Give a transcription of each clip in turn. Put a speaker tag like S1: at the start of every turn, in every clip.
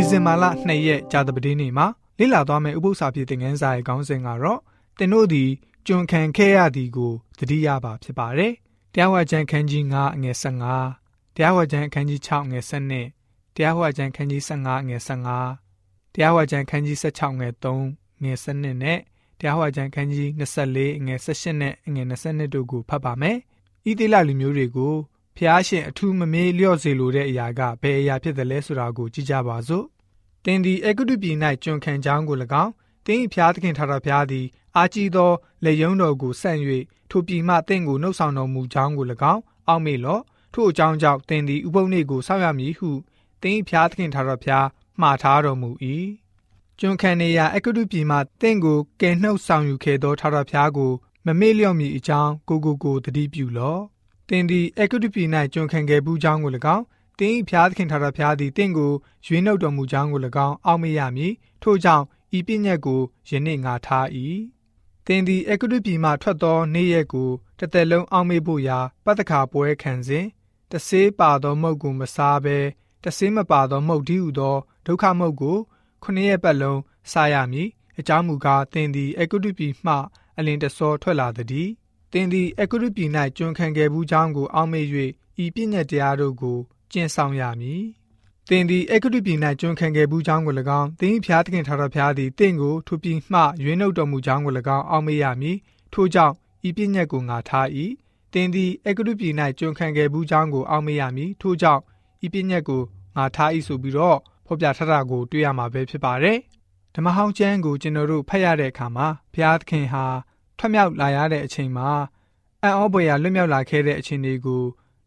S1: ဒီဇင်ဘာလ2ရက်ကြာသပတေးနေ့မှာလေ့လာသွားမယ့်ဥပုသ္စာပြေသင်ခန်းစာရဲ့ခေါင်းစဉ်ကတော့တင်တို့သည်ကျွန်ခံခဲ့ရသည်ကိုသတိရပါဖြစ်ပါတယ်။တရားဝါကျမ်းခန်းကြီး9အငယ်15တရားဝါကျမ်းခန်းကြီး6ငယ်7တရားဝါကျမ်းခန်းကြီး15ငယ်15တရားဝါကျမ်းခန်းကြီး16ငယ်3ငယ်7နဲ့တရားဝါကျမ်းခန်းကြီး24ငယ်18နဲ့ငယ်22တို့ကိုဖတ်ပါမယ်။ဤတိလလူမျိုးတွေကို ဖျားရှင်အထူးမမေးလျော့စေလိုတဲ့အရာကဘယ်အရာဖြစ်တယ်လဲဆိုတာကိုကြည့်ကြပါစို့။တင်ဒီအဂုတုပြည်၌ကျွန်ခံကြောင်းကို၎င်းတင်းဖျားသခင်ထာတော်ဖျားသည်အာကြီးသောလက်ယုံတော်ကိုဆန့်၍ထိုပြည်မှတင့်ကိုနှုတ်ဆောင်တော်မူကြောင်းကို၎င်းအောက်မေ့လော့ထို့အကြောင်းကြောင့်တင်ဒီဥပုံနေ့ကိုစောင့်ရမည်ဟုတင်းဖျားသခင်ထာတော်ဖျားမှားထားတော်မူ၏ကျွန်ခံနေရာအဂုတုပြည်မှတင့်ကိုကယ်နှုတ်ဆောင်ယူခဲ့သောထာတော်ဖျားကိုမမေ့လျော့မည်အကြောင်းကိုကိုကိုတတိပြုလော့ တင်ဒီအဂုတုပြည်၌ကျွန်ခံခဲ့ဘူးကြောင်းကို၎င်းတင်းဤဖျားသခင်ထာတော်ဖျားသည်တင့်ကိုရွေးနှုတ်တော်မူကြောင်းကို၎င်းအောက်မေ့ရမည်ထို့ကြောင့်ဤပညတ်ကိုယနေ့ငါထား၏တင်သည်အကုတုပြည်မှထွက်သောနေ့ရက်ကိုတစ်သက်လုံးအောက်မေ့ဖို့ရာပတ္တခါပွဲခံစဉ်တဆေးပါသောမုတ်ကိုမစားဘဲတဆေးမပါသောမုတ်ဒီဟုသောဒုက္ခမုတ်ကိုခုနှစ်ရက်ပတ်လုံးစားရမည်အကြောင်းမူကားတင်သည်အကုတုပြည်မှအလင်တစောထွက်လာသည် တင်သည်အကုတုပြည်၌ကျွံခံခဲ့ဘူးကြောင်းကို အောက်မေ့၍ဤပညတ်တရားတို့ကိုကျင့်ဆောင်ရမည်သင်သည်အဂတုပြည်၌ကျွမ်းခံခဲ့ဘူးကြောင်းကို၎င်းသင်၏ဖျားသခင်ထာတော်ဖျားသည်တင့်ကိုထိုပြည်မှရွေးနှုတ်တော်မူကြောင်းကို၎င်းအောက်မေ့ရမည်ထို့ကြောင့်ဤပြည့်ညက်ကိုငါထား၏သင်သည်အဂတုပြည်၌ကျွမ်းခံခဲ့ဘူးကြောင်းကိုအောက်မေ့ရမည်ထို့ကြောင့်ဤပြည့်ညက်ကိုငါထား၏ဆိုပြီးတော့ဖော်ပြထားတာကိုတွေ့ရမှာပဲဖြစ်ပါတယ်ဓမ္မဟောင်းကျမ်းကိုကျွန်တော်တို့ဖတ်ရတဲ့အခါမှာဘုရားသခင်ဟာ ထွက်မြောက်လာရတဲ့အချိန်မှာအံ့ဩဖွယ်ရာလွတ်မြောက်လာခဲ့တဲ့အချိန်တွေကို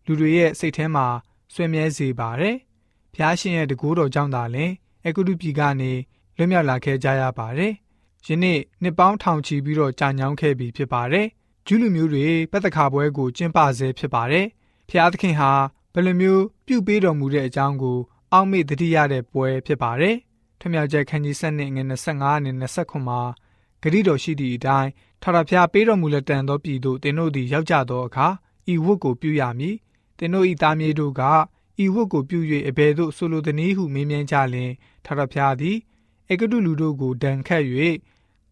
S1: လူတွေရဲ့စိတ်ထဲမှာဆွေးမြဲစေပါတယ်။ဖျားရှင်ရဲ့တကူတော်ကြောင့်သာလျှင်အကုတုပြည်ကနေလွတ်မြောက်လာခဲ့ကြရပါတယ်။ယနေ့နှစ်ပေါင်းထောင်ချီပြီးတော့ကြာညောင်းခဲ့ပြီဖြစ်ပါတယ်။ဂျူးလူမျိုးတွေပတ်သက်ခါပွဲကိုကျင်းပဆဲဖြစ်ပါတယ်။ဖျားသခင်ဟာဘယ်လိုမျိုးပြုပေးတော်မူတဲ့အကြောင်းကိုအောက်မေ့တတိရတဲ့ပွဲဖြစ်ပါတယ်။ထမြောက်ကျခန်းကြီး7နဲ့ငွေ25နဲ့29မှာ ဂရိတော်ရှိသည့်အတိုင်းထာဝရဘုရားပေးတော်မူလက်တန်သောပြည်သို့သင်တို့သည်ရောက်ကြသောအခါဤဝတ်ကိုပြုရမည်။သင်တို့၏သားမြေတို့ကဤဝတ်ကိုပြု၍အဘယ်သို့ဆိုလိုသည်နည်းဟုမေးမြန်းကြလျင်ထာဝရဘုရားသည်အေဂတုလူတို့ကိုဒဏ်ခတ်၍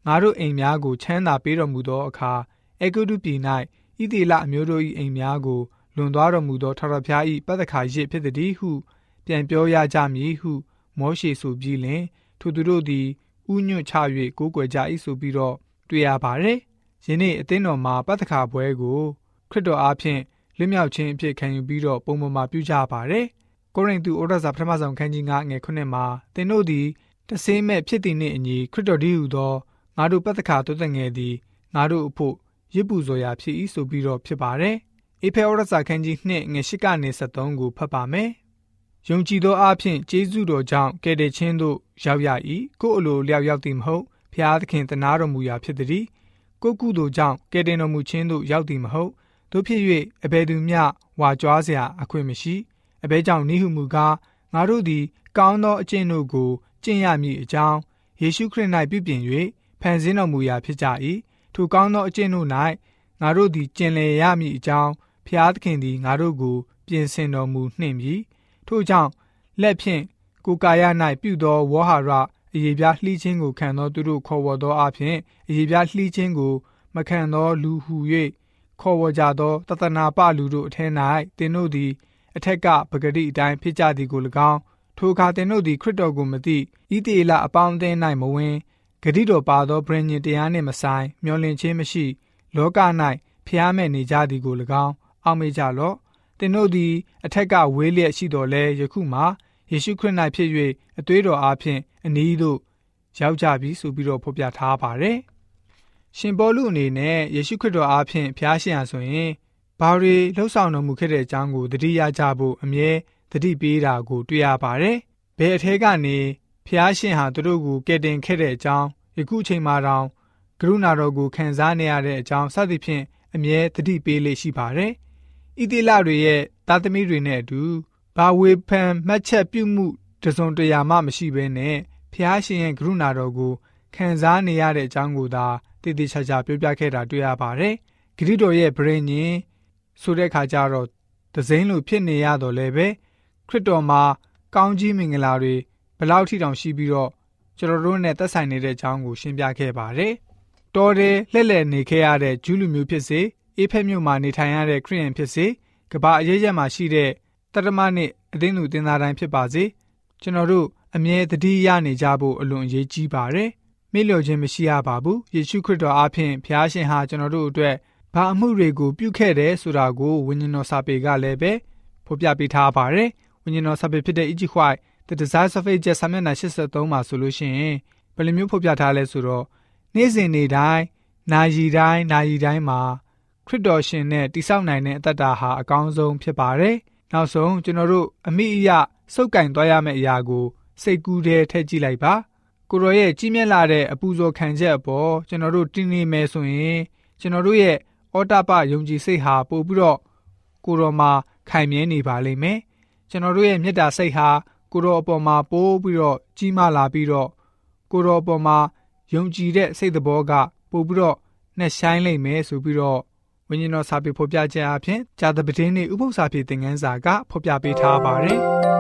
S1: ငါတို့အိမ်များကိုချမ်းသာပေးတော်မူသောအခါအေဂတုပြည်၌ဣသေလအမျိုးတို့၏အိမ်များကိုလွန်သွားတော်မူသောထာဝရဘုရား၏ပတ္တခါရစ်ဖြစ်သည်ဟု ပြန်ပြောရကြမည်ဟု မောရှေဆိုပြီးလင်ထိုသူတို့သည် ဥညွတ်ချ၍ကိုးကွယ်ကြ၏ဆိုပြီးတော့တွေ့ရပါတယ်။ယနေ့အသင်းတော်မှာပတ္တခါပွဲကိုခရစ်တော်အားဖြင့်လွတ်မြောက်ခြင်းအဖြစ်ခံယူပြီးတော့ပုံပေါ်မှာပြုကြပါတယ်။ကိုရိန္သုဩရစာပထမဆုံးခန်းကြီး9ငယ်9မှာသင်တို့သည်တဆေးမဲ့ဖြစ်တည်နှင့်အညီခရစ်တော်ဒီဟုသောငါတို့ပတ္တခါတုတ်တငယ်သည်ငါတို့အဖို့ရစ်ပူဇော်ရာဖြစ်၏ဆိုပြီးတော့ဖြစ်ပါတယ်။အေဖေဩရစာခန်းကြီး2ငယ်8ကနေ73ကိုဖတ်ပါမယ်။ ယုံကြည်သောအဖြစ်ကျေးဇူးတော်ကြောင့်ကယ်တင်ခြင်းသို့ရောက်ရ၏ကို့အလိုလျောက်ရောက်သည်မဟုတ်ဖျားသခင်တနာတော်မူရာဖြစ်သည်ကိုကုသိုလ်ကြောင့်ကယ်တင်တော်မူခြင်းသို့ရောက်သည်မဟုတ်တို့ဖြစ်၍အဘယ်သူမျှဝါကြွားเสียအခွင့်မရှိအဘဲကြောင့်နိဟုမူကားငါတို့သည်ကောင်းသောအကျင့်တို့ကိုကျင့်ရမည်အကြောင်းယေရှုခရစ်၌ပြုပြင်၍ဖန်ဆင်းတော်မူရာဖြစ်ကြ၏ထိုကောင်းသောအကျင့်တို့၌ငါတို့သည်ကျင့်လည်ရမည်အကြောင်းဖျားသခင်သည်ငါတို့ကို ပြင်ဆင်တော်မူနှင့်ပြီ ထို့ကြောင့်လက်ဖြင့်ကိုယ်ကာယ၌ပြုသောဝေါဟာရအယေပြားလှီးခြင်းကိုခံသောသူတို့ခေါ်ဝေါ်သောအဖြစ်အယေပြားလှီးခြင်းကိုမခံသောလူဟု၍ခေါ်ဝေါ်ကြသောတသနာပလူတို့အထက်၌တင်တို့သည်အထက်ကပဂတိအတိုင်းဖြစ်ကြသည်ကို၎င်းထိုအခါတင်တို့သည်ခရစ်တော်ကိုမသိဤတေလအပေါင်းအသင်း၌မဝင်ဂတိတော်ပါသောဗြိဉ္ဉ်တရားနှင့်မဆိုင်မျောလင့်ခြင်းမရှိ လောက၌ဖျားမဲ့နေကြသည်ကို၎င်းအောက်မေ့ကြလော့ တင်တို့သည် အထက်ကဝေးလျက်ရှိတော်လဲယခုမှယေရှုခရစ်၌ဖြစ်၍အသွေးတော်အားဖြင့်အနည်းသို့ရောက်ကြပြီဆိုပြီးတော့ဖော်ပြထားပါတယ်ရှင်ပေါလုအနေနဲ့ယေရှုခရစ်တော်အားဖြင့်ဖျားရှင်ရဆိုရင်ဘာတွေလှုပ်ဆောင်တော်မူခဲ့တဲ့အကြောင်းကိုသတိရကြဖို့အမြဲသတိပေးတာကိုတွေ့ရပါတယ်။ဘယ်အထက်ကနေဖျားရှင်ဟာသူတို့ကိုကယ်တင်ခဲ့တဲ့အကြောင်းယခုအချိန်မှတောင်ကရုဏာတော်ကိုခံစားနေရတဲ့အကြောင်းစသဖြင့်အမြဲသတိပေးလေ့ရှိပါတယ်။ ဣတိလတွေရဲ့သားသမီးတွေနဲ့အတူဘာဝေဖန်မှတ်ချက်ပြုမှုတစုံတရာမှမရှိဘဲနဲ့ဖျားရှင်ရဲ့ကရုဏာတော်ကိုခံစားနေရတဲ့အကြောင်းကိုသာတည်တည်ချာချာပြောပြခဲ့တာတွေ့ရပါတယ်။ဂရိတော်ရဲ့ဗြိဉ္ဉ်ဆိုတဲ့ခါကျတော့ဒဇိန်လိုဖြစ်နေရတော့လည်းပဲခရစ်တော်မှာကောင်းကြီးမင်္ဂလာတွေဘဘလောက်ထိတောင်ရှိပြီးတော့ကျွန်တော်တို့နဲ့သက်ဆိုင်နေတဲ့အကြောင်းကိုရှင်းပြခဲ့ပါတယ်။တော်တယ်လှည့်လည်နေခဲ့ရတဲ့ဂျူးလူမျိုးဖြစ်စေ အေးဖက်မြို့မှာနေထိုင်ရတဲ့ခရစ်ယာန်ဖြစ်စေကဘာအရေးချက်မှာရှိတဲ့တရမနဲ့အသင်းသူတင်သားတိုင်းဖြစ်ပါစေကျွန်တော်တို့အမြဲတတိရနေကြဖို့အလွန်အရေးကြီးပါတယ်။မေ့လျော်ခြင်းမရှိရပါဘူး။ယေရှုခရစ်တော်အားဖြင့်ဖျားရှင်ဟာကျွန်တော်တို့အတွက်ဘာအမှုတွေကိုပြုခဲ့တယ်ဆိုတာကိုဝိညာဉ်တော်စာပေကလည်းပဲဖော်ပြပေးထားပါတယ်။ဝိညာဉ်တော်စာပေဖြစ်တဲ့ E.G. White The Desires of Ages စာမျက်နှာ83မှာဆိုလို့ရှိရင်ဘယ်လိုမျိုးဖော်ပြထားလဲဆိုတော့နေ့စဉ်နေ့တိုင်းနာရီတိုင်းနာရီတိုင်းမှာ ခရစ်တော်ရှင်နဲ့တိဆောက်နိုင်တဲ့အသက်တာဟာအကောင်းဆုံးဖြစ်ပါတယ်။နောက်ဆုံးကျွန်တော်တို့အမိအယစုပ်ကင်သွားရမယ့်အရာကို စိတ်ကူးတဲ့ထည့်ကြည့်လိုက်ပါ။ကိုရောရဲ့ကြီးမြတ်လာတဲ့အပူဇော်ခံချက်အပေါ်ကျွန်တော်တို့တင်းနေမယ်ဆိုရင်ကျွန်တော်တို့ရဲ့အောတပယုံကြည်စိတ်ဟာပို့ပြီးတော့ကိုရောမှာခိုင်မြဲနေပါလိမ့်မယ်။ကျွန်တော်တို့ရဲ့မေတ္တာစိတ်ဟာကိုရောအပေါ်မှာပိုးပြီးတော့ကြီးမားလာပြီးတော့ကိုရောအပေါ်မှာယုံကြည်တဲ့စိတ်သဘောကပို့ပြီးတော့နှက်ဆိုင်လိမ့်မယ်ဆိုပြီးတော့ ဝိညာဉ်တော်စာပေဖော်ပြချက်အဖြစ်ဂျာသပတင်းနေဥပု္ပ္ပစာဖြစ်တဲ့ငန်းစာကဖော်ပြပေးထားပါတယ်။